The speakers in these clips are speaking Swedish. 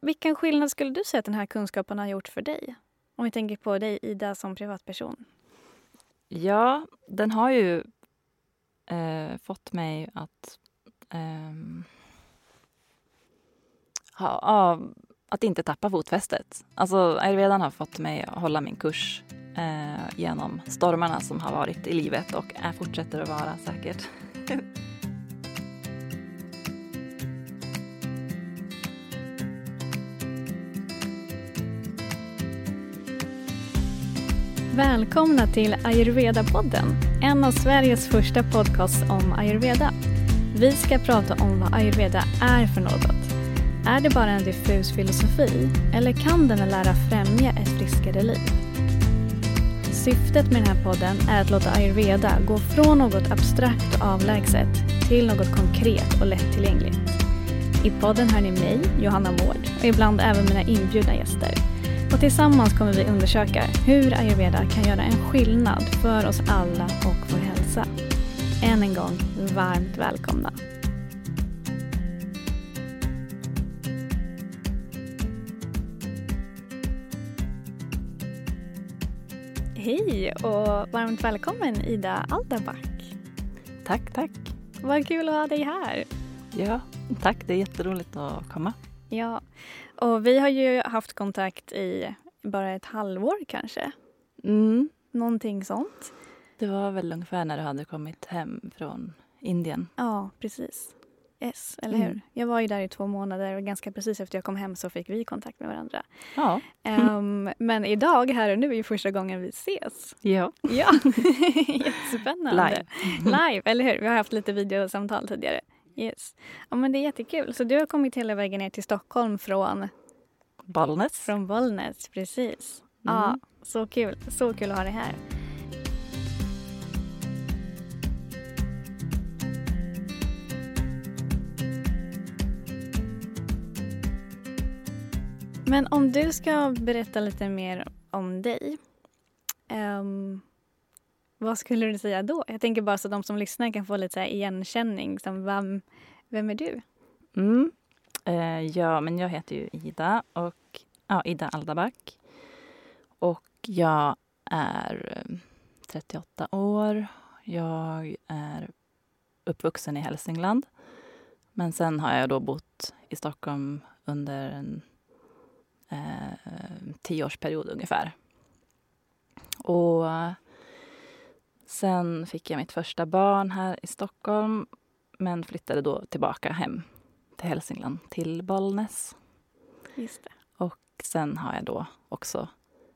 Vilken skillnad skulle du säga att den här kunskapen har gjort för dig? Om vi tänker på dig, Ida, som privatperson. Ja, den har ju eh, fått mig att eh, ha, ha, att inte tappa fotfästet. Alltså, ayurvedan har fått mig att hålla min kurs eh, genom stormarna som har varit i livet och är, fortsätter att vara säkert. Välkomna till Ayurveda-podden, en av Sveriges första podcasts om ayurveda. Vi ska prata om vad ayurveda är för något. Är det bara en diffus filosofi eller kan den lära främja ett friskare liv? Syftet med den här podden är att låta ayurveda gå från något abstrakt och avlägset till något konkret och lättillgängligt. I podden hör ni mig, Johanna Mård, och ibland även mina inbjudna gäster. Och tillsammans kommer vi undersöka hur ayurveda kan göra en skillnad för oss alla och vår hälsa. Än en gång, varmt välkomna. Hej och varmt välkommen Ida Aldaback. Tack, tack. Vad kul att ha dig här. Ja, tack. Det är jätteroligt att komma. Ja, och vi har ju haft kontakt i bara ett halvår kanske. Mm. Någonting sånt. Det var väl ungefär när du hade kommit hem från Indien. Ja, precis. Yes, eller Mm. hur? Jag var ju där i två månader och ganska precis efter jag kom hem så fick vi kontakt med varandra. Ja. Ehm, men idag, här och nu, är ju första gången vi ses. ja. Ja, jättespännande. Live. Live, eller hur? Vi har haft lite videosamtal tidigare. Yes. Ja, men det är jättekul. Så du har kommit hela vägen ner till Stockholm från, Bollnäs. från Bollnäs, precis. Mm. Ja, så kul. Så kul att ha dig här. Men om du ska berätta lite mer om dig. ehm, vad skulle du säga då? Jag tänker bara så att de som lyssnar kan få lite så här igenkänning. Som vem, vem är du? Mm. Eh, ja, men jag heter ju Ida och ja, Ida Aldaback. Och jag är eh, 38 år. Jag är uppvuxen i Hälsingland. Men sen har jag då bott i Stockholm under en eh, tioårsperiod ungefär. Och sen fick jag mitt första barn här i Stockholm men flyttade då tillbaka hem till Hälsingland, till Bollnäs. Just det. Och sen har jag då också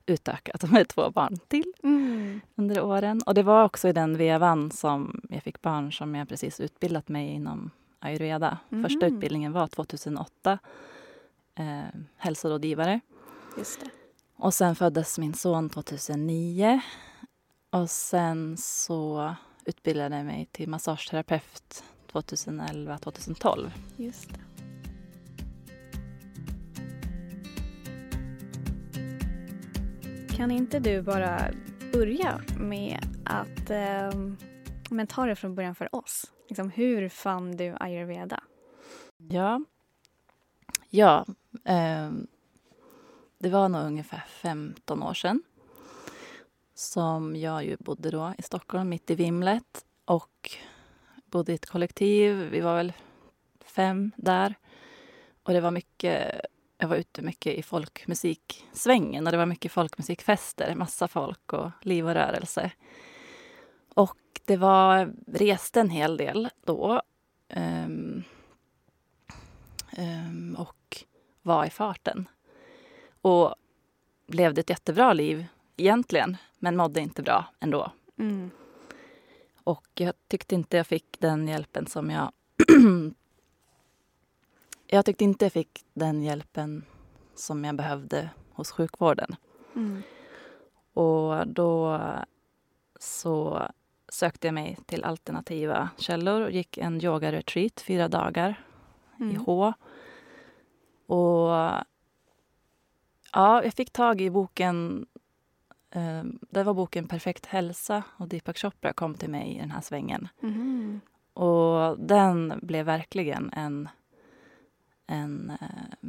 utökat med två barn till Mm. under åren. Och det var också i den vevan som jag fick barn som jag precis utbildat mig inom ayurveda. Första Mhm. utbildningen var 2008, eh, hälsorådgivare. Just det. Och sen föddes min son 2009. Och sen så utbildade jag mig till massageterapeut 2011-2012. Just det. Kan inte du bara börja med att ehm, men ta det från början för oss? Liksom, hur fann du ayurveda? Ja. Ja. ehm, det var nog ungefär 15 år sedan som jag ju bodde då i Stockholm, mitt i vimlet och bodde i ett kollektiv. Vi var väl fem där. Och det var mycket, jag var ute mycket i folkmusiksvängen och det var mycket folkmusikfester, massa folk och liv och rörelse. Och det var, reste en hel del då. Um, um, och var i farten. Och levde ett jättebra liv egentligen, men mådde inte bra ändå. Mm. Och jag tyckte inte jag fick den hjälpen som jag... jag tyckte inte jag fick den hjälpen som jag behövde hos sjukvården. Mm. Och då så sökte jag mig till alternativa källor och gick en yoga-retreat fyra dagar i Mm. H. Och ja, jag fick tag i boken eh, det var boken Perfekt hälsa och Deepak Chopra kom till mig i den här svängen. Mhm. Och den blev verkligen en, en eh,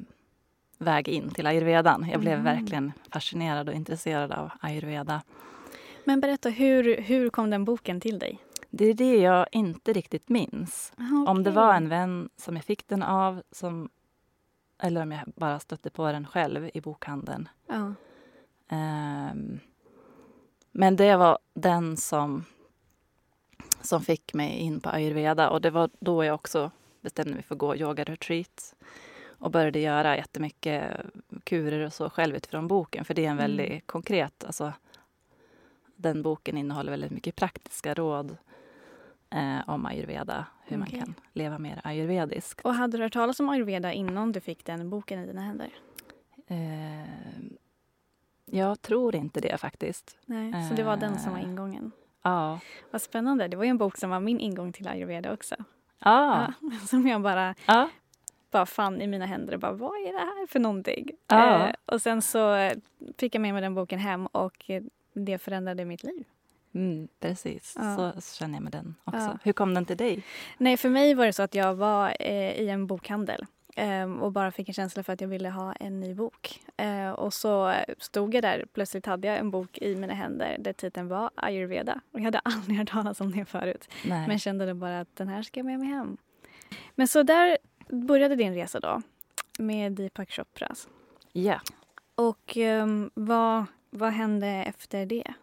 väg in till ayurvedan. Jag blev Mhm. verkligen fascinerad och intresserad av ayurveda. Men berätta, hur, hur kom den boken till dig? Det är det jag inte riktigt minns. Aha, Om det var en vän som jag fick den av som, eller om jag bara stötte på den själv i bokhandeln. Ja. Ehm, men det var den som, som fick mig in på ayurveda och det var då jag också bestämde mig för att gå yoga-retreat och började göra jättemycket kurer och så själv utifrån boken för det är en Mm. väldigt konkret, alltså den boken innehåller väldigt mycket praktiska råd eh, om ayurveda, hur Okej. man kan leva mer ayurvediskt. Och hade du hört talas om ayurveda innan du fick den boken i dina händer? Eh, jag tror inte det faktiskt. Nej, så det var den som var Eh. ingången. Ja. Vad spännande. Det var ju en bok som var min ingång till ayurveda också. Ah. Ja, som jag bara, Ja. bara fann i mina händer bara, vad är det här för någonting? Ja. Eh, och sen så fick jag med mig den boken hem och det förändrade mitt liv. Mm, precis, Ja. så, så känner jag med den också. Ja. Hur kom den till dig? Nej, för mig var det så att jag var eh, i en bokhandel och bara fick en känsla för att jag ville ha en ny bok. Eh, och så stod jag där, plötsligt hade jag en bok i mina händer där titeln var ayurveda. Och jag hade aldrig hört talas om det förut. Nej. Men kände bara att den här ska jag med mig hem. Men så där började din resa då med Deepak Chopra. Ja. Och ehm, vad, vad hände efter det?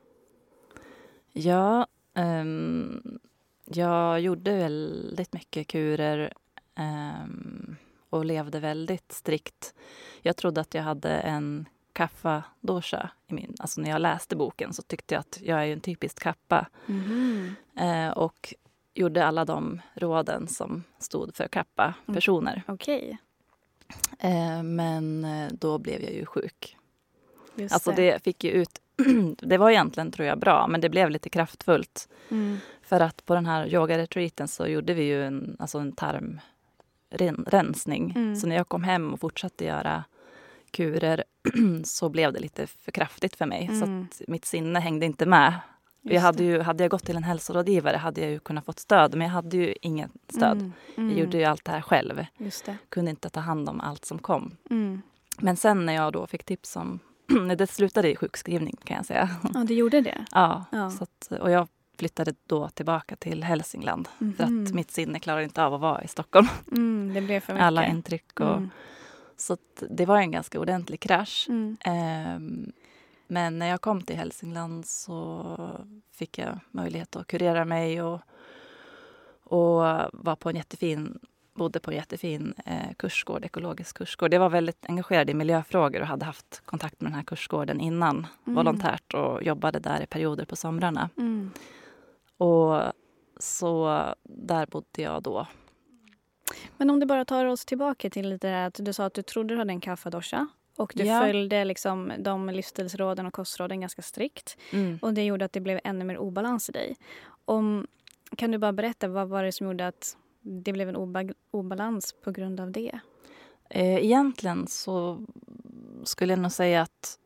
Ja, ehm, jag gjorde väldigt mycket kurer ehm, och levde väldigt strikt. Jag trodde att jag hade en kaffa-dosha. I min, alltså när jag läste boken så tyckte jag att jag är en typisk kappa. Eh, och gjorde alla de råden som stod för kappa-personer. Okej, Eh, men eh, då blev jag ju sjuk. just Alltså det fick ju ut... det var egentligen, tror jag, bra, men det blev lite kraftfullt. Mm. För att på den här yoga-retreaten så gjorde vi ju en, alltså en tarmrensning. Mm. Så när jag kom hem och fortsatte göra kurer så blev det lite för kraftigt för mig. Mm. Så mitt sinne hängde inte med. Just Jag hade, det. ju, hade jag gått till en hälsorådgivare hade jag ju kunnat få stöd, men jag hade ju inget stöd. Mm. Mm. Jag gjorde ju allt det här själv. Just det. Kunde inte ta hand om allt som kom. Mm. Men sen när jag då fick tips om... det slutade i sjukskrivning kan jag säga. Ja, du gjorde det? Ja, Ja. Så att, och jag flyttade då tillbaka till Hälsingland. För Mhm. att mitt sinne klarar inte av att vara i Stockholm. Mm, det blev för mycket. Alla intryck och... Mm. Så det var en ganska ordentlig krasch. Mm. Ehm, men när jag kom till Hälsingland så fick jag möjlighet att kurera mig och, och var på en jättefin, bodde på en jättefin eh, kursgård, ekologisk kursgård. Jag var väldigt engagerad i miljöfrågor och hade haft kontakt med den här kursgården innan Mm. volontärt och jobbade där i perioder på somrarna. Mm. Och så där bodde jag då. Men om du bara tar oss tillbaka till lite här att du sa att du trodde du hade en kaffadosha och du Ja. följde liksom de livsstilsråden och kostråden ganska strikt. Mm. Och det gjorde att det blev ännu mer obalans i dig. Om, kan du bara berätta, vad var det som gjorde att det blev en oba, obalans på grund av det? Eh, egentligen så skulle jag nog säga att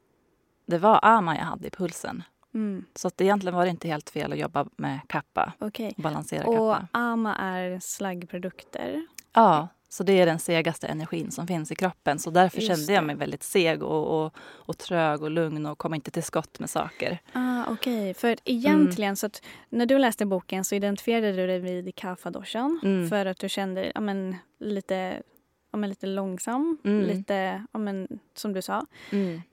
det var ama jag hade i pulsen. Mm, Så att egentligen var det inte helt fel att jobba med kappa, Okej. balansera Och kappa. AMA är slaggprodukter. Ja, så det är den segaste energin som finns i kroppen. Så därför Just kände jag mig väldigt seg och, och, och trög och lugn och kom inte till skott med saker. Ah, Okej, för att egentligen Mm. så att när du läste boken så identifierade du dig vid kaffadoshan Mm. för att du kände ja, men, lite, ja, men, lite långsam, Mm. lite ja, men, som du sa.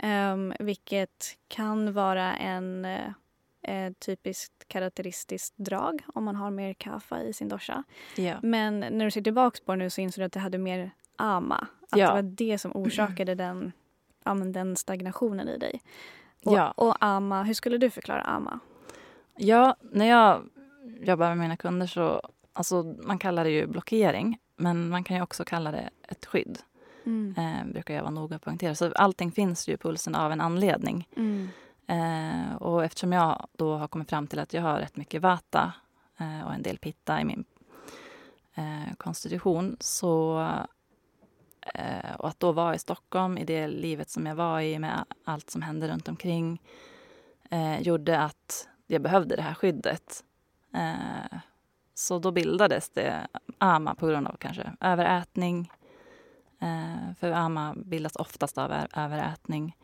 Um, vilket kan vara en eh, eh, typiskt karaktäristiskt drag om man har mer kaffe i sin dosha. Ja. Men när du ser tillbaka på det nu så inser du att det hade mer ama. Att Ja. det var det som orsakade den, ja, den stagnationen i dig. Och, Ja. och ama, hur skulle du förklara ama? ja, när jag jobbar med mina kunder så... Alltså, man kallar det ju blockering, men man kan ju också kalla det ett skydd. Mm. Eh, brukar jag vara noga poängtera. Så allting finns ju i pulsen av en anledning. Mm. Eh, och eftersom jag då har kommit fram till att jag har rätt mycket vata eh, och en del pitta i min eh, konstitution så eh, och att då vara i Stockholm i det livet som jag var i med allt som hände runt omkring eh, gjorde att jag behövde det här skyddet. Eh, så då bildades det AMA på grund av kanske överätning. Eh, för AMA bildas oftast av överätning.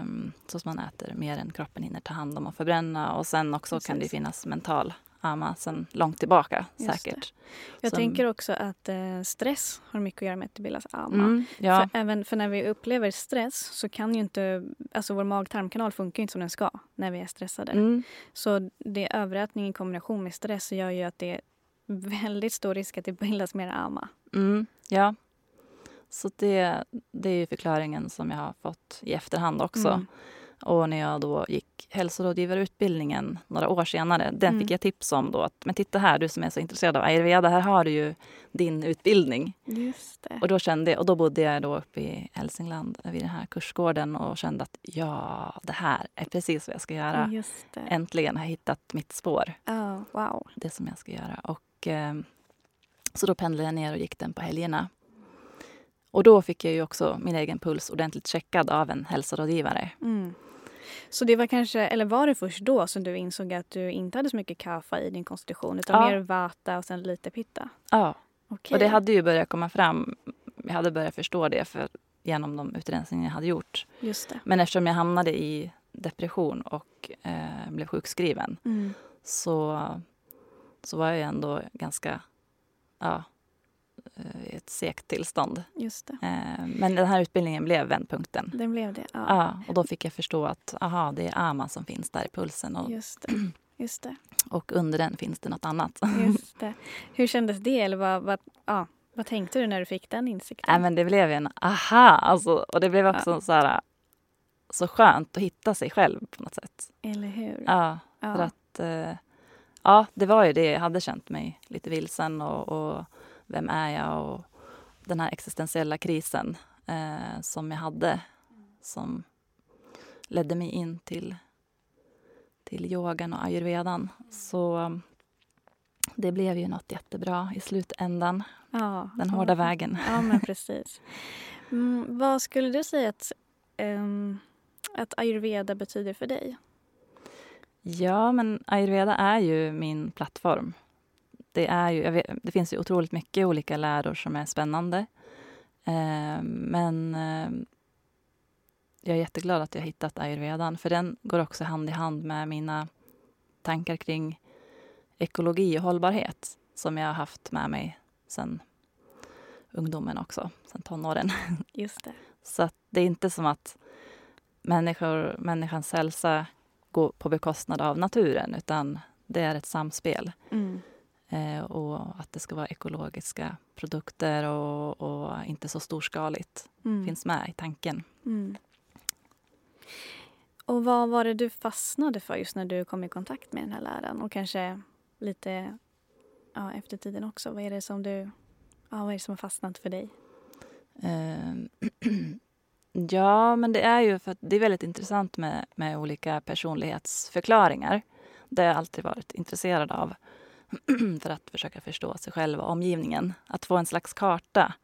Um, så att man äter mer än kroppen hinner ta hand om och förbränna. Och sen också Precis. kan det finnas mental ama sen långt tillbaka säkert. Jag Som, tänker också att eh, stress har mycket att göra med att det bildas ama. Mm, ja. för, även för när vi upplever stress så kan ju inte, alltså vår mag-tarmkanal funkar inte som den ska när vi är stressade. Mm. Så det överätning i kombination med stress gör ju att det är väldigt stor risk att det bildas mer ama. Mm, ja. Så det, det är förklaringen som jag har fått i efterhand också. Och när jag då gick hälsorådgivarutbildningen några år senare, den mm. fick jag tips om då att men titta här, du som är så intresserad av ayurveda, här har du ju din utbildning. Just det. Och då kände och då bodde jag då uppe i Hälsingland vid den här kursgården och kände att ja, det här är precis vad jag ska göra. Äntligen har jag hittat mitt spår. Oh, wow. Det som jag ska göra. Och, eh, så då pendlade jag ner och gick den på helgerna. Och då fick jag ju också min egen puls ordentligt checkad av en hälsorådgivare. Mm. Så det var kanske, eller var det först då som du insåg att du inte hade så mycket kaffa i din konstitution utan ja. mer vata och sen lite pitta? Ja. Okay. Och det hade ju börjat komma fram. Jag hade börjat förstå det för, genom de utrensningar jag hade gjort. Just det. Men eftersom jag hamnade i depression och eh, blev sjukskriven mm. så, så var jag ändå ganska ja, ett segt tillstånd. Just det. Eh, men den här utbildningen blev vändpunkten. Den blev det, ja. ja. Och då fick jag förstå att aha, det är AMA som finns där i pulsen. Och, Just det. Just det. och under den finns det något annat. Just det. Hur kändes det? Eller vad, vad, ja, vad tänkte du när du fick den insikten? Nej, men det blev en aha! Alltså, och det blev också ja. så, här, så skönt att hitta sig själv på något sätt. Eller hur? Ja, ja. för att eh, ja, det var ju det. Jag hade känt mig lite vilsen och, och vem är jag och den här existentiella krisen eh, som jag hade som ledde mig in till, till yogan och ayurvedan. Så det blev ju något jättebra i slutändan. Ja, den hårda vägen. Ja, men precis. Mm, vad skulle du säga att, um, att ayurveda betyder för dig? Ja, men ayurveda är ju min plattform det, är ju, vet, det finns ju otroligt mycket olika läror som är spännande. Eh, men eh, jag är jätteglad att jag hittat ayurvedan för den går också hand i hand med mina tankar kring ekologi och hållbarhet som jag har haft med mig sen ungdomen också, sen tonåren. Just det. Så att det är inte som att människor, människans hälsa går på bekostnad av naturen utan det är ett samspel. Mm. Eh, och att det ska vara ekologiska produkter och, och inte så storskaligt. Mm. finns med i tanken. Mm. Och vad var det du fastnade för just när du kom i kontakt med den här läran? Och kanske lite ja, efter tiden också. Vad är det som du ja, vad är det som har fastnat för dig? Eh, ja, men det är ju för att det är väldigt intressant med, med olika personlighetsförklaringar. Det har jag alltid varit intresserad av. för att försöka förstå sig själv och omgivningen. Att få en slags karta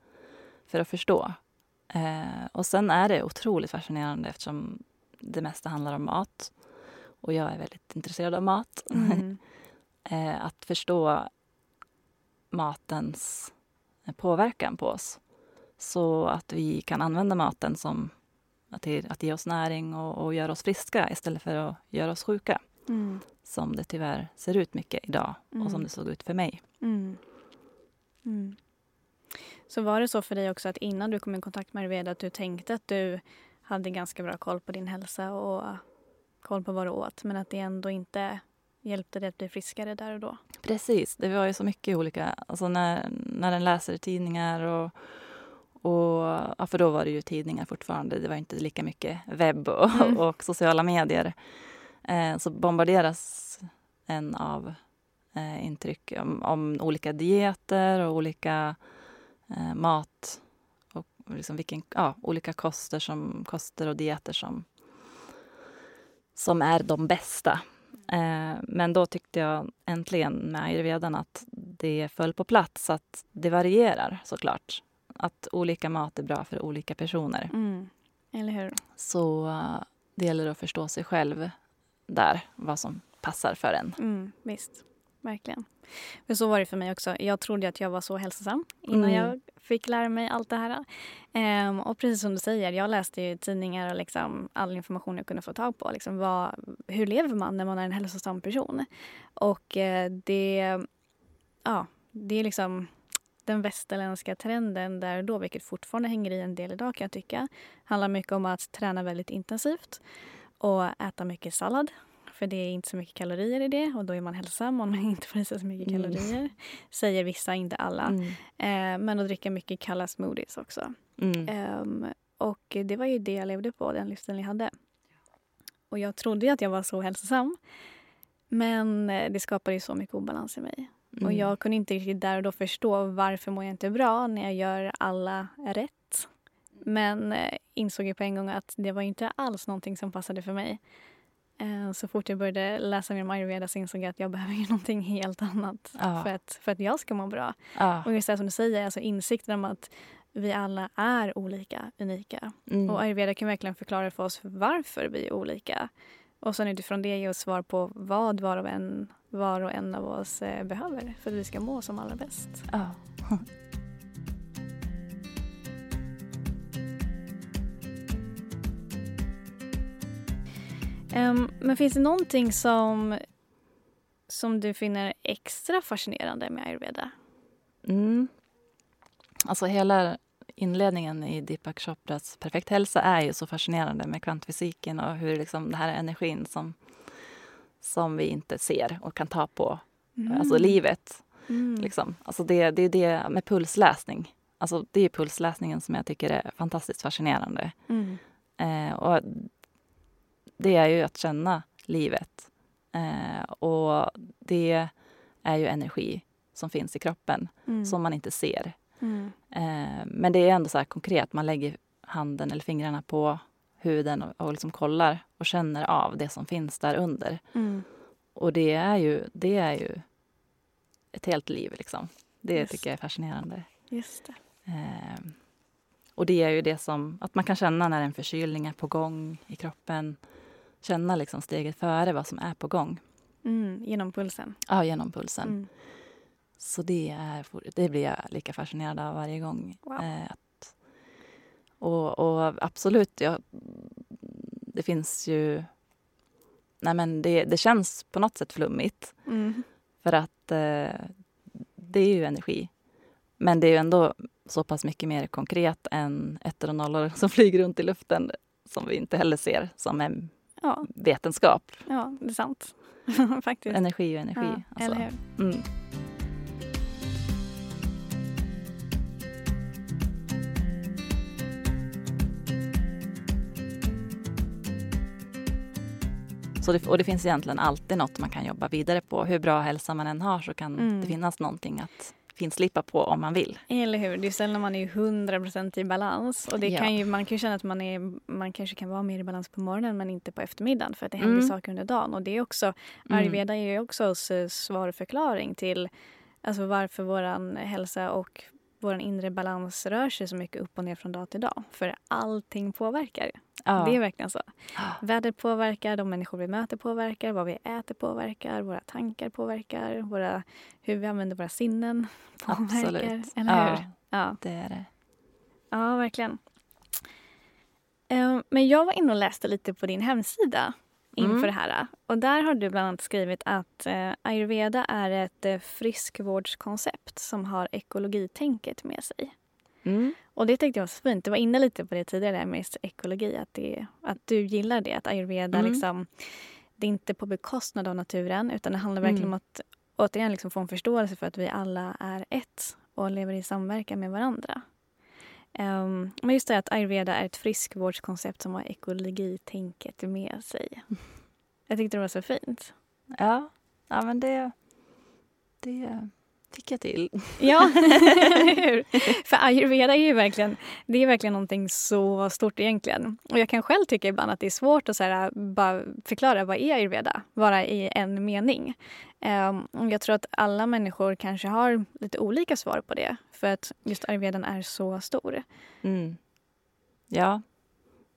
för att förstå. Eh, och sen är det otroligt fascinerande eftersom det mesta handlar om mat. Och jag är väldigt intresserad av mat. Mm. eh, att förstå matens påverkan på oss. Så att vi kan använda maten som att, att ge oss näring och, och göra oss friska istället för att göra oss sjuka. Mm. Som det tyvärr ser ut mycket idag mm. och som det såg ut för mig. Mm. mm. Så var det så för dig också att innan du kom i kontakt med Ayurveda att du tänkte att du hade ganska bra koll på din hälsa och koll på vad du åt men att det ändå inte hjälpte dig att bli friskare där och då? Precis, det var ju så mycket olika, alltså när, när en läser tidningar och och, ja, för då var det ju tidningar fortfarande, det var inte lika mycket webb och, mm. och sociala medier eh, så bombarderas en av eh, intryck om, om, olika dieter och olika eh, mat och liksom vilken, ja, olika koster, som, koster och dieter som, som är de bästa. Eh, men då tyckte jag äntligen med ayurvedan att det föll på plats att det varierar såklart. Att olika mat är bra för olika personer. Mm. Eller hur? Så uh, det gäller att förstå sig själv där, vad som passar för en. Mm, visst, verkligen. För så var det för mig också. Jag trodde att jag var så hälsosam innan mm. jag fick lära mig allt det här. Um, och precis som du säger, jag läste ju tidningar och liksom all information jag kunde få tag på. Liksom vad, hur lever man när man är en hälsosam person? Och uh, det, ja, det är liksom den västerländska trenden där då, vilket fortfarande hänger i en del idag kan jag tycka, handlar mycket om att träna väldigt intensivt och äta mycket sallad för det är inte så mycket kalorier i det och då är man hälsosam om man inte får i sig så mycket mm. kalorier. Säger vissa, inte alla. Mm. Eh, men att dricka mycket kalla smoothies också. Eh, och det var ju det jag levde på, den livsstilen jag hade. Och jag trodde att jag var så hälsosam. Men eh, det skapade ju så mycket obalans i mig. Och mm. jag kunde inte riktigt där och då förstå varför mår jag inte bra när jag gör alla rätt. Men eh, insåg ju på en gång att det var inte alls någonting som passade för mig. Eh, så fort jag började läsa mer om ayurveda så insåg jag att jag behöver ju någonting helt annat ja. för, att, för att jag ska må bra. Ja. Och just det som du säger, alltså insikten om att vi alla är olika, unika. Mm. Och ayurveda kan verkligen förklara för oss varför vi är olika. Och sen utifrån det ge oss svar på vad var och en, var och en av oss eh, behöver för att vi ska må som allra bäst. Ja. Um, men finns det någonting som, som du finner extra fascinerande med ayurveda? Mm. Alltså hela inledningen i Deepak Chopras Perfekt hälsa är ju så fascinerande med kvantfysiken och hur liksom det här är energin som, som vi inte ser och kan ta på. Mm. Alltså livet. Mm. Liksom. Alltså det, det är det med pulsläsning. Alltså det är pulsläsningen som jag tycker är fantastiskt fascinerande. Mm. Eh, och det är ju att känna livet. Eh, och det är ju energi som finns i kroppen mm. som man inte ser. Mm. Eh, men det är ändå så konkret, man lägger handen eller fingrarna på huden och, och liksom kollar och känner av det som finns där under. Mm. Och det är ju, det är ju ett helt liv. Liksom. Det Just. tycker jag är fascinerande. Just eh, och det är ju det som, att man kan känna när en förkylning är på gång i kroppen känna liksom steget före vad som är på gång. Mm, genom pulsen? Ja, genom pulsen. Mm. Så det, är, det blir jag lika fascinerad av varje gång. Wow. Eh, att, och, och, absolut, ja, det finns ju... Nej men det, det känns på något sätt flummigt. Mm. För att eh, det är ju energi. Men det är ju ändå så pass mycket mer konkret än ettor och nollor som flyger runt i luften som vi inte heller ser som är ja. vetenskap. Ja, det är sant. Faktiskt. Energi och energi. Ja, alltså. Eller hur? Mm. Så det, och det finns egentligen alltid något man kan jobba vidare på. Hur bra hälsa man än har så kan mm. det finnas någonting att finslipa på om man vill. Eller hur. Det är sällan man är 100% i balans. Och det ja. kan ju, man kan ju känna att man, är, man kanske kan vara mer i balans på morgonen men inte på eftermiddagen för att det händer mm. saker under dagen. Och det är också, mm. ayurveda är ju också svar och förklaring till alltså varför vår hälsa och vår inre balans rör sig så mycket upp och ner från dag till dag. För allting påverkar. Ja. Det är verkligen så. Vädret påverkar, de människor vi möter påverkar, vad vi äter påverkar, våra tankar påverkar, våra, hur vi använder våra sinnen påverkar. Absolut. Eller hur? Ja, ja, det är det. Ja, verkligen. Ehm, men jag var inne och läste lite på din hemsida inför mm. det här. Och där har du bland annat skrivit att eh, ayurveda är ett eh, friskvårdskoncept som har ekologitänket med sig. Mm. Och det tyckte jag var så fint. Du var inne lite på det tidigare med ekologi, att, det, att du gillar det, att ayurveda mm. liksom, det är inte på bekostnad av naturen utan det handlar verkligen mm. om att återigen liksom få en förståelse för att vi alla är ett och lever i samverkan med varandra. Um, men just det att ayurveda är ett friskvårdskoncept som har ekologitänket med sig. Jag tyckte det var så fint. Ja, ja men det, det tycka till. Ja, För ayurveda är ju verkligen, det är verkligen någonting så stort egentligen. Och jag kan själv tycka ibland att det är svårt att så här, bara förklara vad är ayurveda, bara i en mening. Um, jag tror att alla människor kanske har lite olika svar på det för att just ayurvedan är så stor. Mm. Ja,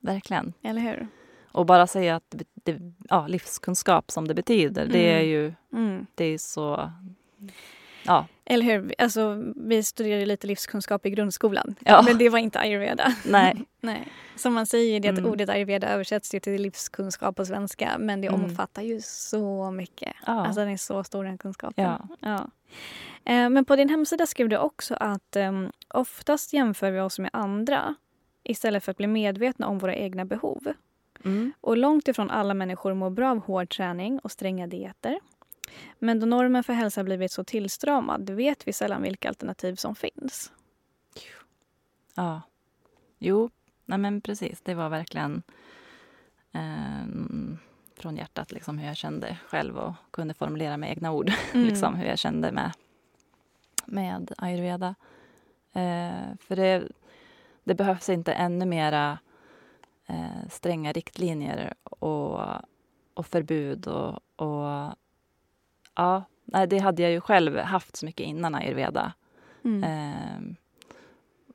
verkligen. Eller hur? Och bara säga att det, det, ja, livskunskap som det betyder, mm. det är ju mm. det är så Ja. Eller hur? Alltså, vi studerade lite livskunskap i grundskolan, ja. men det var inte ayurveda. Nej. Nej. Som man säger, det att mm. ordet ayurveda översätts till livskunskap på svenska men det mm. omfattar ju så mycket. Ja. Alltså den är så stor den kunskapen. Ja. ja. Eh, men på din hemsida skrev du också att um, oftast jämför vi oss med andra istället för att bli medvetna om våra egna behov. Mm. Och långt ifrån alla människor mår bra av hård träning och stränga dieter. Men då normen för hälsa blivit så tillstramad vet vi sällan vilka alternativ som finns. Ja. Jo, nej men precis. Det var verkligen eh, från hjärtat liksom, hur jag kände själv och kunde formulera med egna ord mm. liksom, hur jag kände med, med ayurveda. Eh, för det, det behövs inte ännu mera eh, stränga riktlinjer och, och förbud och, och Ja, det hade jag ju själv haft så mycket innan ayurveda. Mm. Eh,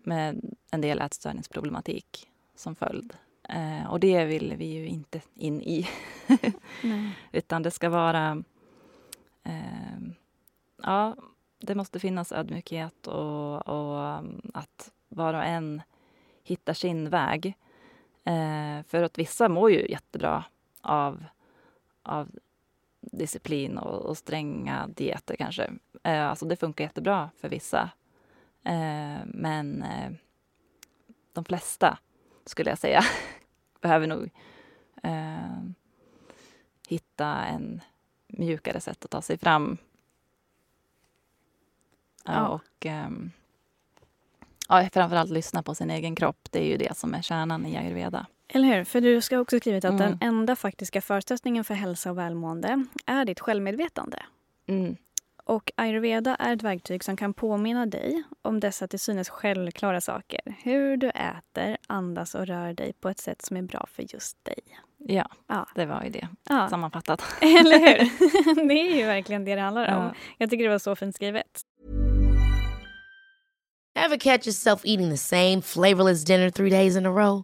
med en del ätstörningsproblematik som följd. Eh, och det vill vi ju inte in i. Utan det ska vara... Eh, ja, det måste finnas ödmjukhet och, och att var och en hittar sin väg. Eh, för att vissa mår ju jättebra av, av disciplin och, och stränga dieter kanske. Eh, alltså det funkar jättebra för vissa. Eh, men eh, de flesta, skulle jag säga, behöver nog eh, hitta en mjukare sätt att ta sig fram. Ja. Och ehm, ja, framförallt lyssna på sin egen kropp. Det är ju det som är kärnan i ayurveda. Eller hur? För du ska också skrivit att mm. den enda faktiska förutsättningen för hälsa och välmående är ditt självmedvetande. Mm. Och ayurveda är ett verktyg som kan påminna dig om dessa till synes självklara saker. Hur du äter, andas och rör dig på ett sätt som är bra för just dig. Ja, ja. det var ju det. Ja. Sammanfattat. Eller hur? Det är ju verkligen det det handlar om. Ja. Jag tycker det var så fint skrivet. Have catch yourself eating the same flavorless dinner three days in a row?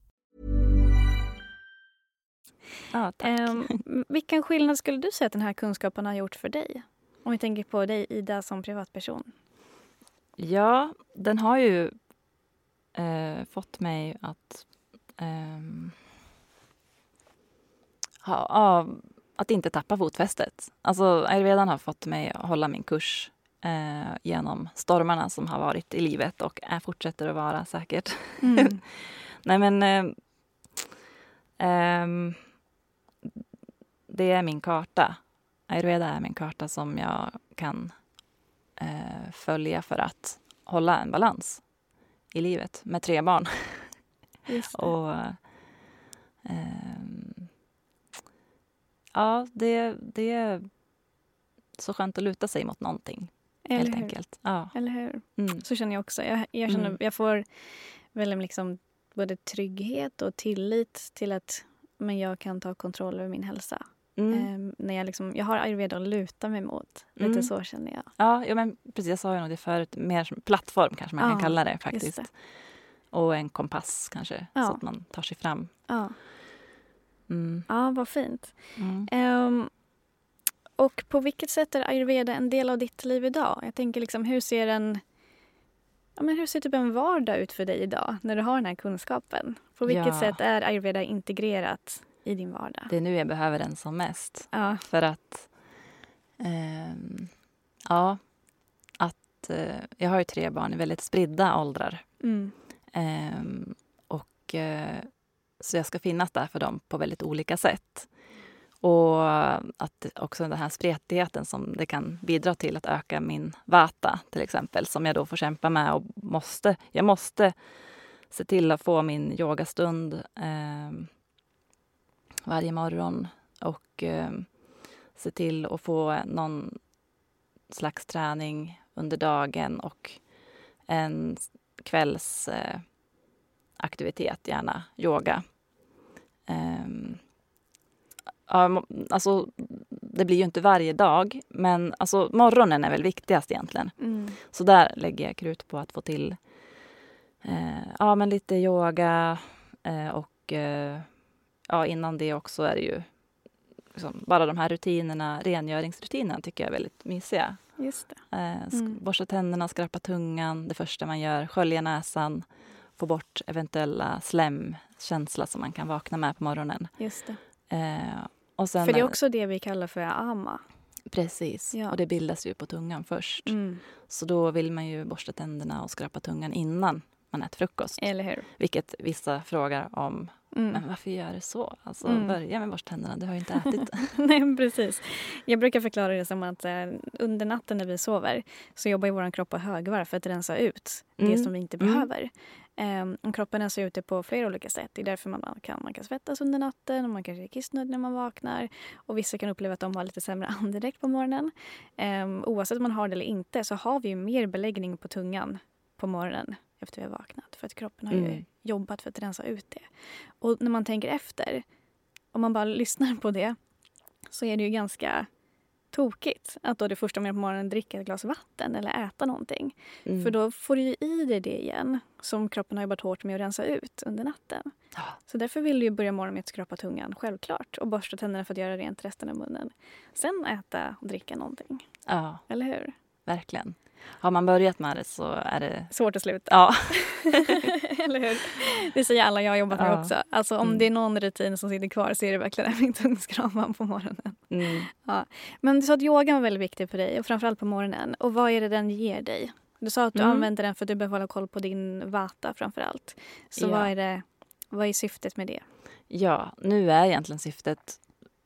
Ja. Um, vilken skillnad skulle du säga att den här kunskapen har gjort för dig? Om vi tänker på dig, Ida, som privatperson. Ja, den har ju eh, fått mig att eh, ha, ha, att inte tappa fotfästet. Alltså, ayurvedan har fått mig att hålla min kurs eh, genom stormarna som har varit i livet och är, fortsätter att vara säkert. Mm. Nej, men... Eh, ehm, det är min karta. Ayurveda är min karta som jag kan eh, följa för att hålla en balans i livet med tre barn. och eh, Ja, det, det är så skönt att luta sig mot någonting. Eller helt hur? enkelt. Ja. Eller hur? Mm. Så känner jag också. Jag, jag, känner, mm. jag får väl liksom både trygghet och tillit till att men jag kan ta kontroll över min hälsa. Mm. Um, när jag, liksom, jag har ayurveda att luta mig mot. Lite mm. så känner jag. Ja, ja men precis. Jag sa ju nog det förut. Mer som plattform kanske man ja, kan kalla det faktiskt. Det. Och en kompass kanske, Ja. så att man tar sig fram. Ja, Mm. ja vad fint. Ehm, och på vilket sätt är ayurveda en del av ditt liv idag? Jag tänker liksom, hur ser en ja, men hur ser typ en vardag ut för dig idag när du har den här kunskapen? På vilket sätt är ayurveda integrerat i din vardag? Det är nu jag behöver den som mest. Ja, För att... ehm, ja, att... eh, jag har ju tre barn i väldigt spridda åldrar. mm, Ehm, och, eh, så jag ska finnas där för dem på väldigt olika sätt. Och att också den här spretigheten som det kan bidra till att öka min vata till exempel, som jag då får kämpa med och måste, jag måste se till att få min yogastund ehm, varje morgon och ehm, se till att få någon slags träning under dagen och en kvälls eh, gärna yoga. Ja, mo- alltså, det blir ju inte varje dag, men alltså, morgonen är väl viktigast egentligen. mm, Så där lägger jag krut på att få till eh, ja, men lite yoga eh, och eh, ja, innan det också är det ju liksom, bara de här rutinerna, rengöringsrutinerna tycker jag är väldigt mysiga. just det. Eh, Mm. Borsta tänderna, skrapa tungan, det första man gör, skölja näsan, få bort eventuella slemkänsla som man kan vakna med på morgonen. Just det. Eh, och sen, För det är också det vi kallar för ama. Precis, Ja. och det bildas ju på tungan först. Mm. Så då vill man ju borsta tänderna och skrapa tungan innan man äter frukost. Eller hur? Vilket vissa frågar om. Mm. Men varför gör det så? Alltså, Mm. Börja med borsta tänderna, du har ju inte ätit. Nej, precis. Jag brukar förklara det som att eh, under natten när vi sover så jobbar ju vår kropp på högvarv för att rensa ut det Mm. som vi inte Mm. behöver. Um, kroppen rensar ut det på flera olika sätt. Det är därför man kan, man kan svettas under natten och man kanske är kissnödig när man vaknar. Och vissa kan uppleva att de har lite sämre andedräkt på morgonen. Um, oavsett om man har det eller inte så har vi ju mer beläggning på tungan på morgonen efter vi har vaknat. För att kroppen har ju Mm. jobbat för att rensa ut det. Och när man tänker efter, om man bara lyssnar på det så är det ju ganska tokigt att då det första man gör på morgonen dricka ett glas vatten eller äta någonting. Mm. För då får du ju i dig det igen som kroppen har jobbat hårt med att rensa ut under natten. Så därför vill du ju börja morgonen med att skrapa tungan, självklart. Och borsta tänderna för att göra rent resten av munnen. Sen äta och dricka någonting. ja, Eller hur? verkligen. Har man börjat med det så är det... Svårt att sluta. Ja, Eller hur? Det säger alla jag har jobbat med Ja. också. Alltså om Mm. det är någon rutin som sitter kvar så är det verkligen min tungskrapa på morgonen. mm. Men du sa att yogan var väldigt viktig för dig och framförallt på morgonen. Och vad är det den ger dig? Du sa att du Mm. använder den för att du behöver hålla koll på din vata framförallt. Så Ja. vad, är det, vad är syftet med det? ja, nu är egentligen syftet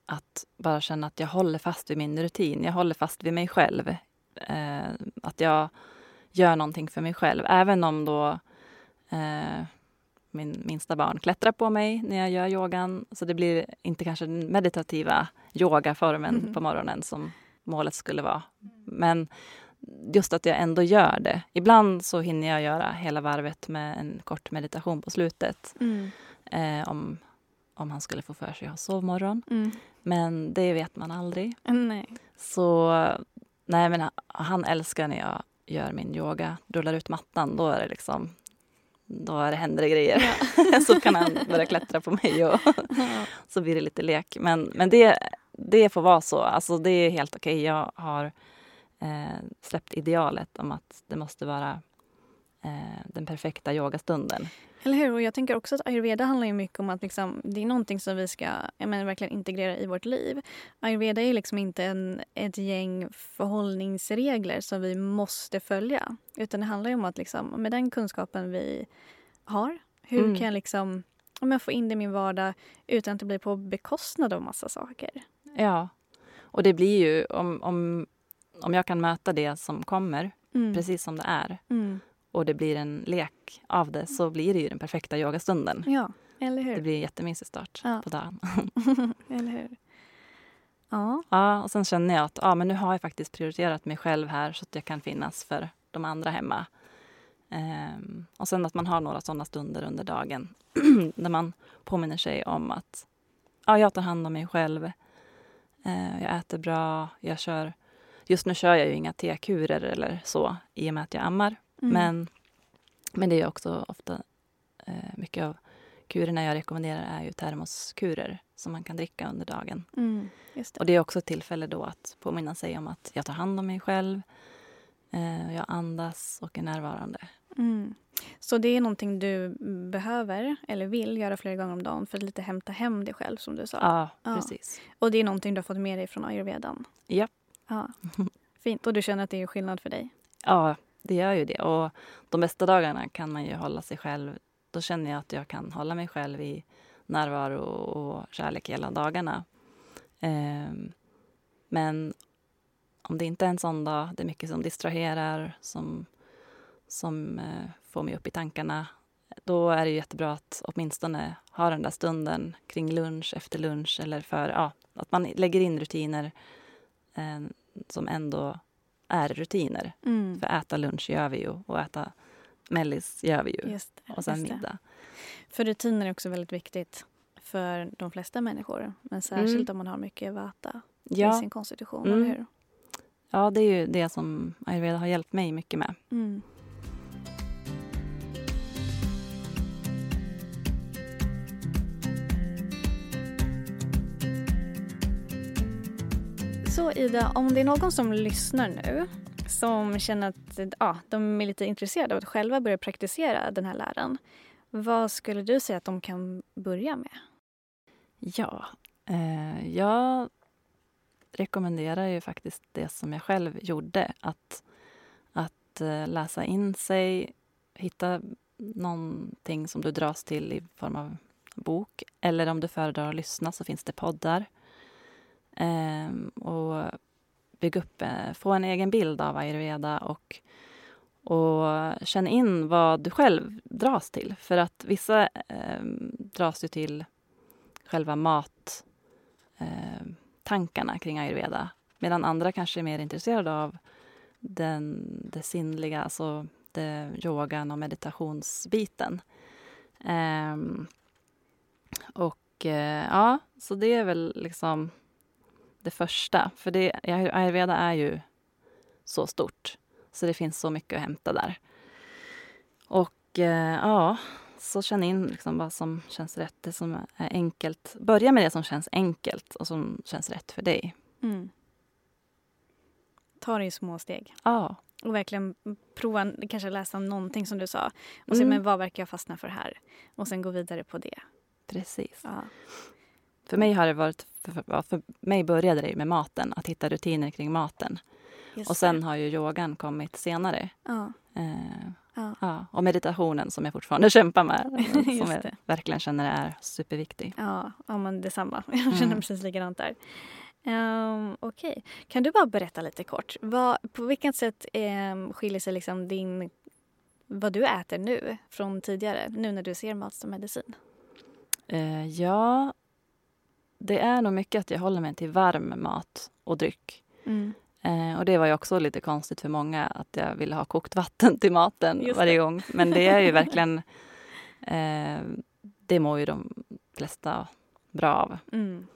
att bara känna att jag håller fast vid min rutin. Jag håller fast vid mig själv. Eh, att jag gör någonting för mig själv. Även om då eh, min minsta barn klättrar på mig när jag gör yogan. Så det blir inte kanske den meditativa yogaformen Mhm. på morgonen som målet skulle vara. Men just att jag ändå gör det. Ibland så hinner jag göra hela varvet med en kort meditation på slutet. Eh, om, om han skulle få för sig att ha sovmorgon. Mm. Men det vet man aldrig. Nej. Så nej, men han- älskar när jag gör min yoga, rullar ut mattan. Då är det liksom då är det händer det grejer. så kan han börja klättra på mig och så blir det lite lek. Men, men det, det får vara så. Alltså det är helt okej. Jag har eh, släppt idealet om att det måste vara eh, den perfekta yogastunden. Eller hur? Och jag tänker också att ayurveda handlar ju mycket om att liksom, det är någonting som vi ska menar, verkligen integrera i vårt liv. Ayurveda är liksom inte en, ett gäng förhållningsregler som vi måste följa. Utan det handlar om att liksom, med den kunskapen vi har, hur Mm. kan jag liksom om jag få in det i min vardag utan att det blir på bekostnad av massa saker. Ja, och det blir ju om, om, om jag kan möta det som kommer Mm. precis som det är Mm. Och det blir en lek av det så blir det ju den perfekta yogastunden. Ja, eller Det hur? blir en jättemysig start Ja. på dagen. eller hur? Ja. Ja, och sen känner jag att ja, men nu har jag faktiskt prioriterat mig själv här så att jag kan finnas för de andra hemma. Ehm, och sen att man har några sådana stunder under dagen där man påminner sig om att ja, jag tar hand om mig själv. Eh, jag äter bra. Jag kör, just nu kör jag ju inga T-kurer eller så i och med att jag ammar. Mm. Men, men det är också ofta eh, mycket av kurerna jag rekommenderar är ju termoskurer som man kan dricka under dagen. Mm, det. Och det är också ett tillfälle då att påminna sig om att jag tar hand om mig själv. Eh, jag andas och är närvarande. Mm. Så det är någonting du behöver eller vill göra flera gånger om dagen för att lite hämta hem dig själv som du sa. Ja, Ja. precis. Och det är någonting du har fått med dig från ayurvedan. Ja. Ja. Fint. Och du känner att det är skillnad för dig? Ja, det gör ju det. Och de bästa dagarna kan man ju hålla sig själv. Då känner jag att jag kan hålla mig själv i närvaro och kärlek hela dagarna. Ehm, men om det inte är en sån dag, det är mycket som distraherar, som, som eh, får mig upp i tankarna. Då är det jättebra att åtminstone ha den där stunden kring lunch, efter lunch eller för, ja, att man lägger in rutiner eh, som ändå är rutiner. Mm. För äta lunch gör vi ju och äta mellis gör vi ju. Det, och sen middag. För rutiner är också väldigt viktigt för de flesta människor. Men särskilt om man har mycket vata i Ja, sin konstitution, Mm. eller hur? ja, det är ju det som ayurveda har hjälpt mig mycket med. Mm. Så Ida, om det är någon som lyssnar nu som känner att ja, de är lite intresserade av att själva börja praktisera den här läran. Vad skulle du säga att de kan börja med? Ja, eh, jag rekommenderar ju faktiskt det som jag själv gjorde. Att, att eh, läsa in sig, hitta någonting som du dras till i form av bok. Eller om du föredrar att lyssna så finns det poddar. Ehm, och bygga upp, eh, få en egen bild av ayurveda och, och känna in vad du själv dras till. För att vissa ehm, dras ju till själva mattankarna ehm, eh, kring ayurveda. Medan andra kanske är mer intresserade av den, det sinnliga, alltså det, yogan och meditationsbiten. Ehm, och eh, ja, så det är väl liksom det första. För det, ayurveda är ju så stort. Så det finns så mycket att hämta där. Och eh, ja, så känn in liksom vad som känns rätt, det som är enkelt. Börja med det som känns enkelt och som känns rätt för dig. Mm. Ta det i små steg. Ja, Och verkligen prova, kanske läsa någonting som du sa. Och se, Mm. men vad verkar jag fastna för här? Och sen gå vidare på det. precis. Ja. För mig har det varit, för, för, mig började det med maten, att hitta rutiner kring maten. Just Och sen det. har ju yogan kommit senare. Ja. Eh, Ja. ja, och meditationen som jag fortfarande kämpar med, som jag det. verkligen känner är superviktig. Ja, ja men detsamma. Jag känner Mm. precis likadant där. Um, Okej. Kan du bara berätta lite kort? Vad, på vilket sätt um, skiljer sig liksom din, vad du äter nu från tidigare? Nu när du ser mat som medicin. Eh, ja, det är nog mycket att jag håller mig till varm mat och dryck. Mm. Eh, och det var ju också lite konstigt för många att jag ville ha kokt vatten till maten varje det. gång. Men det är ju verkligen, eh, det mår ju de flesta bra av. Mm.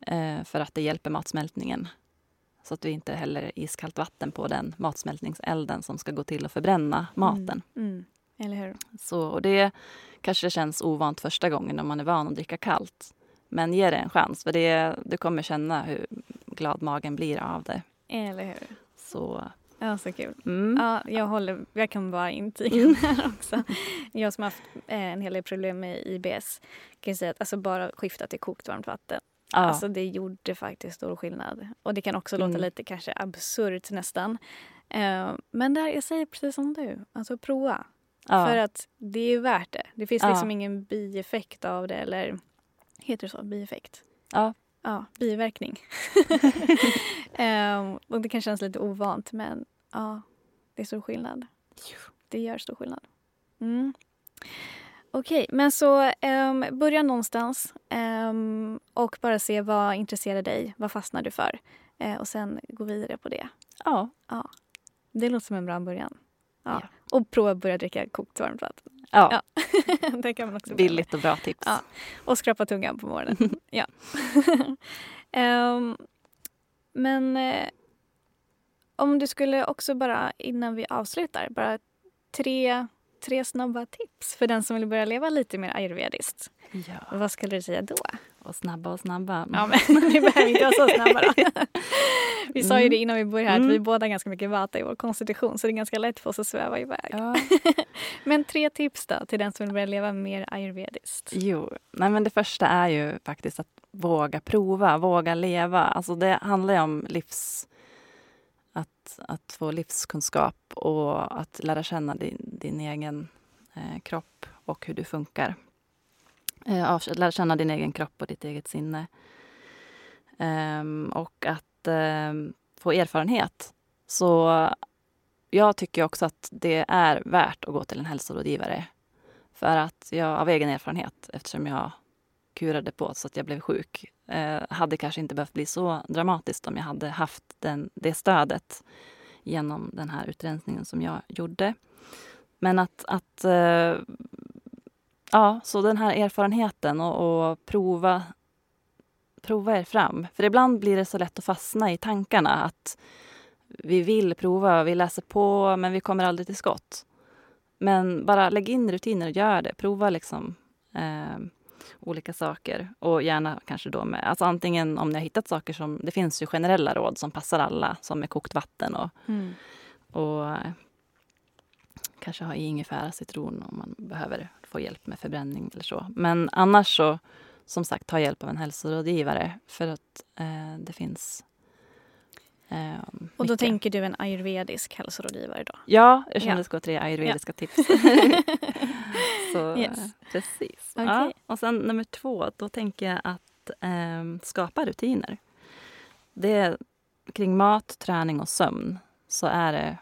Eh, för att det hjälper matsmältningen. Så att du inte häller iskallt vatten på den matsmältningselden som ska gå till att förbränna maten. Mm. Mm. Eller hur? Så, och det kanske känns ovant första gången om man är van att dricka kallt. Men ge det en chans, för det, du kommer känna hur glad magen blir av det. Eller hur? Så, Ja, så kul. mm. Ja, jag, håller, jag kan bara intyga det här också. Jag som har haft eh, en hel del problem med IBS kan säga att alltså bara skifta till kokt varmt vatten. ja. Alltså det gjorde faktiskt stor skillnad. Och det kan också låta Mm. lite kanske absurt nästan. Eh, men där, jag säger precis som du, alltså prova. ja. För att det är värt det. Det finns Ja. liksom ingen bieffekt av det eller heter det så? Bieffekt? Ja. Ja, biverkning. eh, och det kan kännas lite ovant men ja, det är stor skillnad. Det gör stor skillnad. Mm. Okej, men så um, börja någonstans ehm, och bara se vad intresserar dig, vad fastnar du för? Eh, och sen gå vidare på det. ja. Det låter som en bra början. Ja. Ja. Och prova att börja dricka kokt varmt vatten. Ja. Ja. det kan man också. Billigt och bra tips. Ja. Och skrapa tungan på morgonen. ja. Ehm, men eh, om du skulle också bara innan vi avslutar, bara tre tre snabba tips för den som vill börja leva lite mer ayurvediskt. Ja. Vad skulle du säga då? Och snabba och snabba. Ja, men vi behöver inte vara så snabba då. Vi sa ju Mm. det innan vi började här att Mm. vi båda har ganska mycket vata i vår konstitution så det är ganska lätt för oss att sväva iväg. Ja. Men tre tips då till den som vill börja leva mer ayurvediskt? Jo, nej men det första är ju faktiskt att våga prova, våga leva. Alltså det handlar ju om livs... Att, att få livskunskap och att lära känna din, din egen eh, kropp och hur du funkar. Eh, av- lära känna din egen kropp och ditt eget sinne. Ehm, och att ehm, få erfarenhet. Så jag tycker också att det är värt att gå till en hälsorådgivare för att jag av egen erfarenhet, eftersom jag kurade på så att jag blev sjuk, eh, hade kanske inte behövt bli så dramatiskt om jag hade haft den, det stödet genom den här utrensningen som jag gjorde. Men att, att eh, ja, så den här erfarenheten och, och prova, prova er fram. För ibland blir det så lätt att fastna i tankarna att vi vill prova, vi läser på, men vi kommer aldrig till skott. Men bara lägg in rutiner och gör det. Prova liksom eh, olika saker. Och gärna kanske då med, alltså antingen om ni har hittat saker som, det finns ju generella råd som passar alla, som med kokt vatten och, Mm. och eh, kanske ha i ingefära, citron om man behöver få hjälp med förbränning eller så. Men annars så, som sagt, ta hjälp av en hälsorådgivare för att eh, det finns eh, Och då tänker du en ayurvedisk hälsorådgivare då? Ja, jag kände Ja. tre ayurvediska tips. Så, Yes. eh, Precis. Okej. Ja. Och sen nummer två, då tänker jag att ehm, skapa rutiner. Det är, kring mat, träning och sömn så är det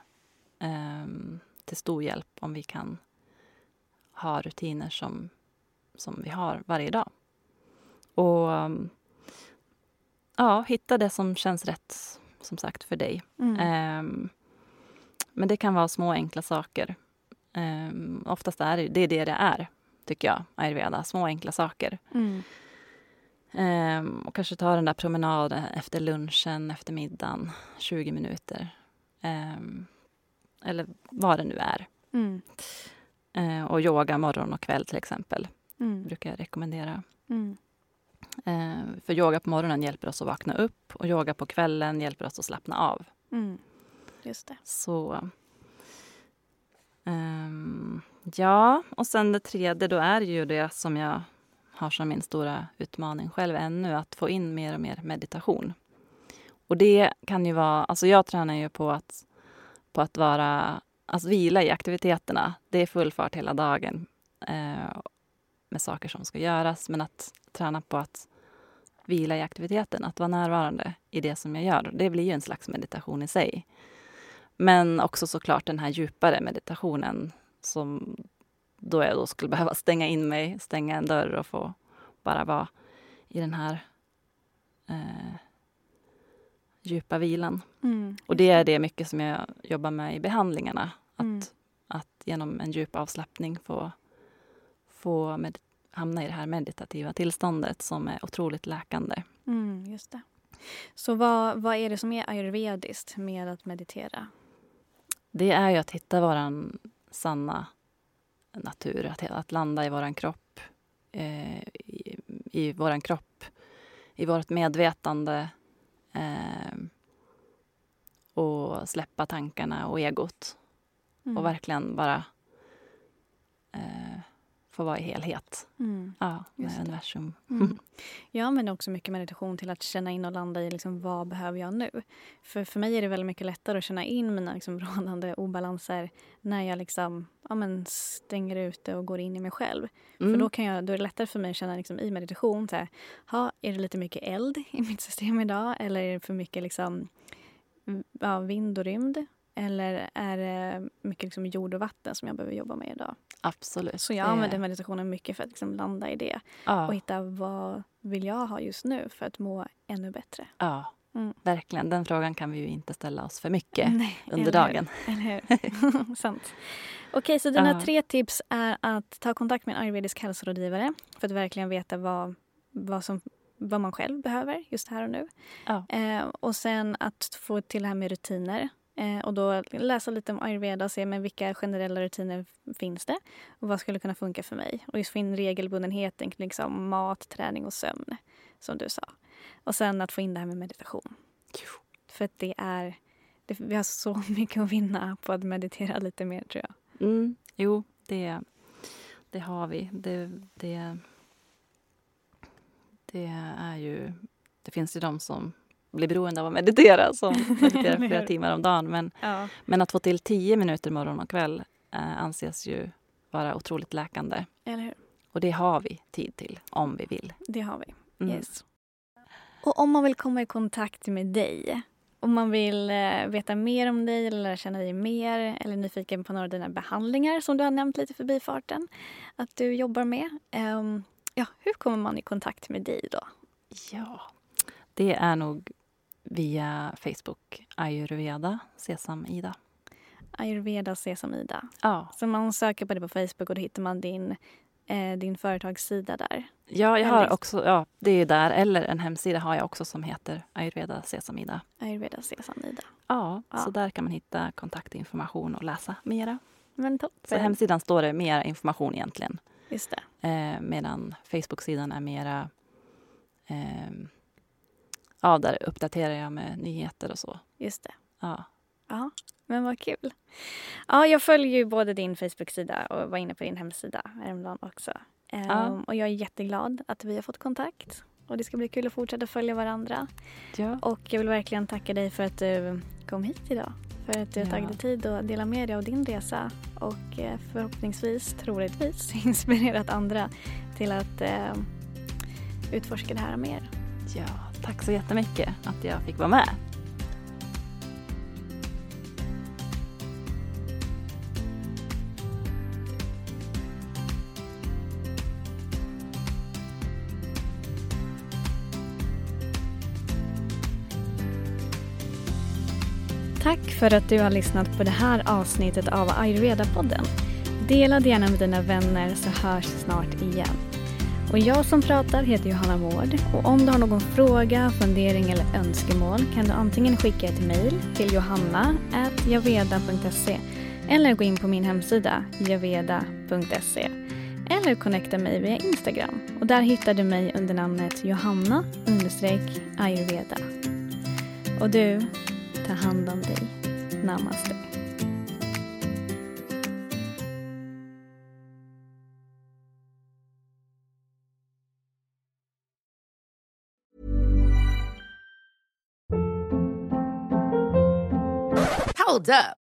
ehm, till stor hjälp om vi kan ha rutiner som, som vi har varje dag. Och ehm, ja, hitta det som känns rätt, som sagt, för dig. Mm. Ehm, men det kan vara små enkla saker. Um, oftast är det, det är det det är, tycker jag, ayurveda. Små enkla saker. Mm. Ehm, och kanske ta den där promenaden efter lunchen, efter middagen, 20 minuter. Ehm, eller vad det nu är. Mm. Ehm, och yoga morgon och kväll till exempel, Mm. brukar jag rekommendera. Mm. Ehm, för yoga på morgonen hjälper oss att vakna upp och yoga på kvällen hjälper oss att slappna av. Mm. Just det. Så... ehm, ja, och sen det tredje då är ju det som jag har som min stora utmaning själv ännu, att få in mer och mer meditation. Och det kan ju vara, alltså jag tränar ju på att, på att vara, alltså vila i aktiviteterna. Det är full fart hela dagen eh, med saker som ska göras, men att träna på att vila i aktiviteten, att vara närvarande i det som jag gör. Det blir ju en slags meditation i sig. Men också såklart den här djupare meditationen som då jag då skulle behöva stänga in mig, stänga en dörr och få bara vara i den här eh, djupa vilan. Mm. Och det är det mycket som jag jobbar med i behandlingarna. Att, Mm. att genom en djup avslappning få, få med, hamna i det här meditativa tillståndet som är otroligt läkande. Mm, just det. Så vad, vad är det som är ayurvediskt med att meditera? Det är ju att hitta våran sanna natur, att, att landa i våran kropp, eh, i, i våran kropp, i vårt medvetande eh, och släppa tankarna och egot Mm. och verkligen bara eh, få vara i helhet Mm. ja, med Just universum. Mm. Jag använder också mycket meditation till att känna in och landa i liksom, vad behöver jag nu. För, för mig är det väldigt mycket lättare att känna in mina liksom, rådande obalanser när jag liksom, ja, men, stänger ute och går in i mig själv. För Mm. då, kan jag, då är det lättare för mig att känna liksom, i meditation, så här, ha, är det lite mycket eld i mitt system idag? Eller är det för mycket liksom, v- ja, vind och rymd? Eller är det mycket liksom, jord och vatten som jag behöver jobba med idag? Absolut. Så jag använder meditationen mycket för att liksom, landa i det ja. och hitta vad vill jag ha just nu för att må ännu bättre. Ja, Mm. verkligen. Den frågan kan vi ju inte ställa oss för mycket Nej, under eller hur? dagen. Eller hur? Sant. Okej, så dina Ja. tre tips är att ta kontakt med en ayurvedisk hälsorådgivare för att verkligen veta vad, vad, som, vad man själv behöver just här och nu. Ja. Eh, och sen att få till det här med rutiner Eh, och då läsa lite om ayurveda och se men vilka generella rutiner finns det och vad skulle kunna funka för mig. Och just få in regelbundenheten kring liksom mat, träning och sömn som du sa. Och sen att få in det här med meditation. För att det är, det, vi har så mycket att vinna på att meditera lite mer tror jag. Mm, jo, det, det har vi. Det, det, det är ju... Det finns ju de som blir beroende av att meditera som mediterar flera timmar om dagen. Men, Ja. men att få till tio minuter morgon och kväll eh, anses ju vara otroligt läkande. Eller hur? Och det har vi tid till, om vi vill. Det har vi. Mm. Och om man vill komma i kontakt med dig, om man vill eh, veta mer om dig eller lära känna dig mer eller är nyfiken på några av dina behandlingar som du har nämnt lite förbi farten att du jobbar med. ehm, ja, hur kommer man i kontakt med dig då? Ja, det är nog via Facebook, ayurveda, sesam-ida. Ayurveda Sesam Ida. Ja. Så man söker på det på Facebook och då hittar man din, eh, din företagssida där. ja, jag har också, ja, det är där. Eller en hemsida har jag också som heter ayurveda sesam-ida. Ayurveda Sesam Ida. Ja, Ja. så där kan man hitta kontaktinformation och läsa mera. Men toppen. Så hemsidan står det mera information egentligen. Just det. Eh, medan Facebook-sidan är mera... Eh, ja, där uppdaterar jag med nyheter och så. Just det. Ja. Ja, men vad kul. Ja, jag följer ju både din Facebook-sida och var inne på din hemsida häromdagen också. Ehm, Ja. Och jag är jätteglad att vi har fått kontakt. Och det ska bli kul att fortsätta följa varandra. ja. Och jag vill verkligen tacka dig för att du kom hit idag. För att du har Ja. tagit dig tid att dela med dig av din resa. Och eh, förhoppningsvis, troligtvis, inspirerat andra till att eh, utforska det här mer. ja, tack så jättemycket att jag fick vara med. Tack för att du har lyssnat på det här avsnittet av Ayurveda-podden. Dela det gärna med dina vänner så hörs snart igen. Och jag som pratar heter Johanna Mård och om du har någon fråga, fundering eller önskemål kan du antingen skicka ett mejl till johanna.javeda.se eller gå in på min hemsida javeda.se eller connecta mig via Instagram och där hittar du mig under namnet Johanna ayurveda. Och du, ta hand om dig. Namaste. Hold up.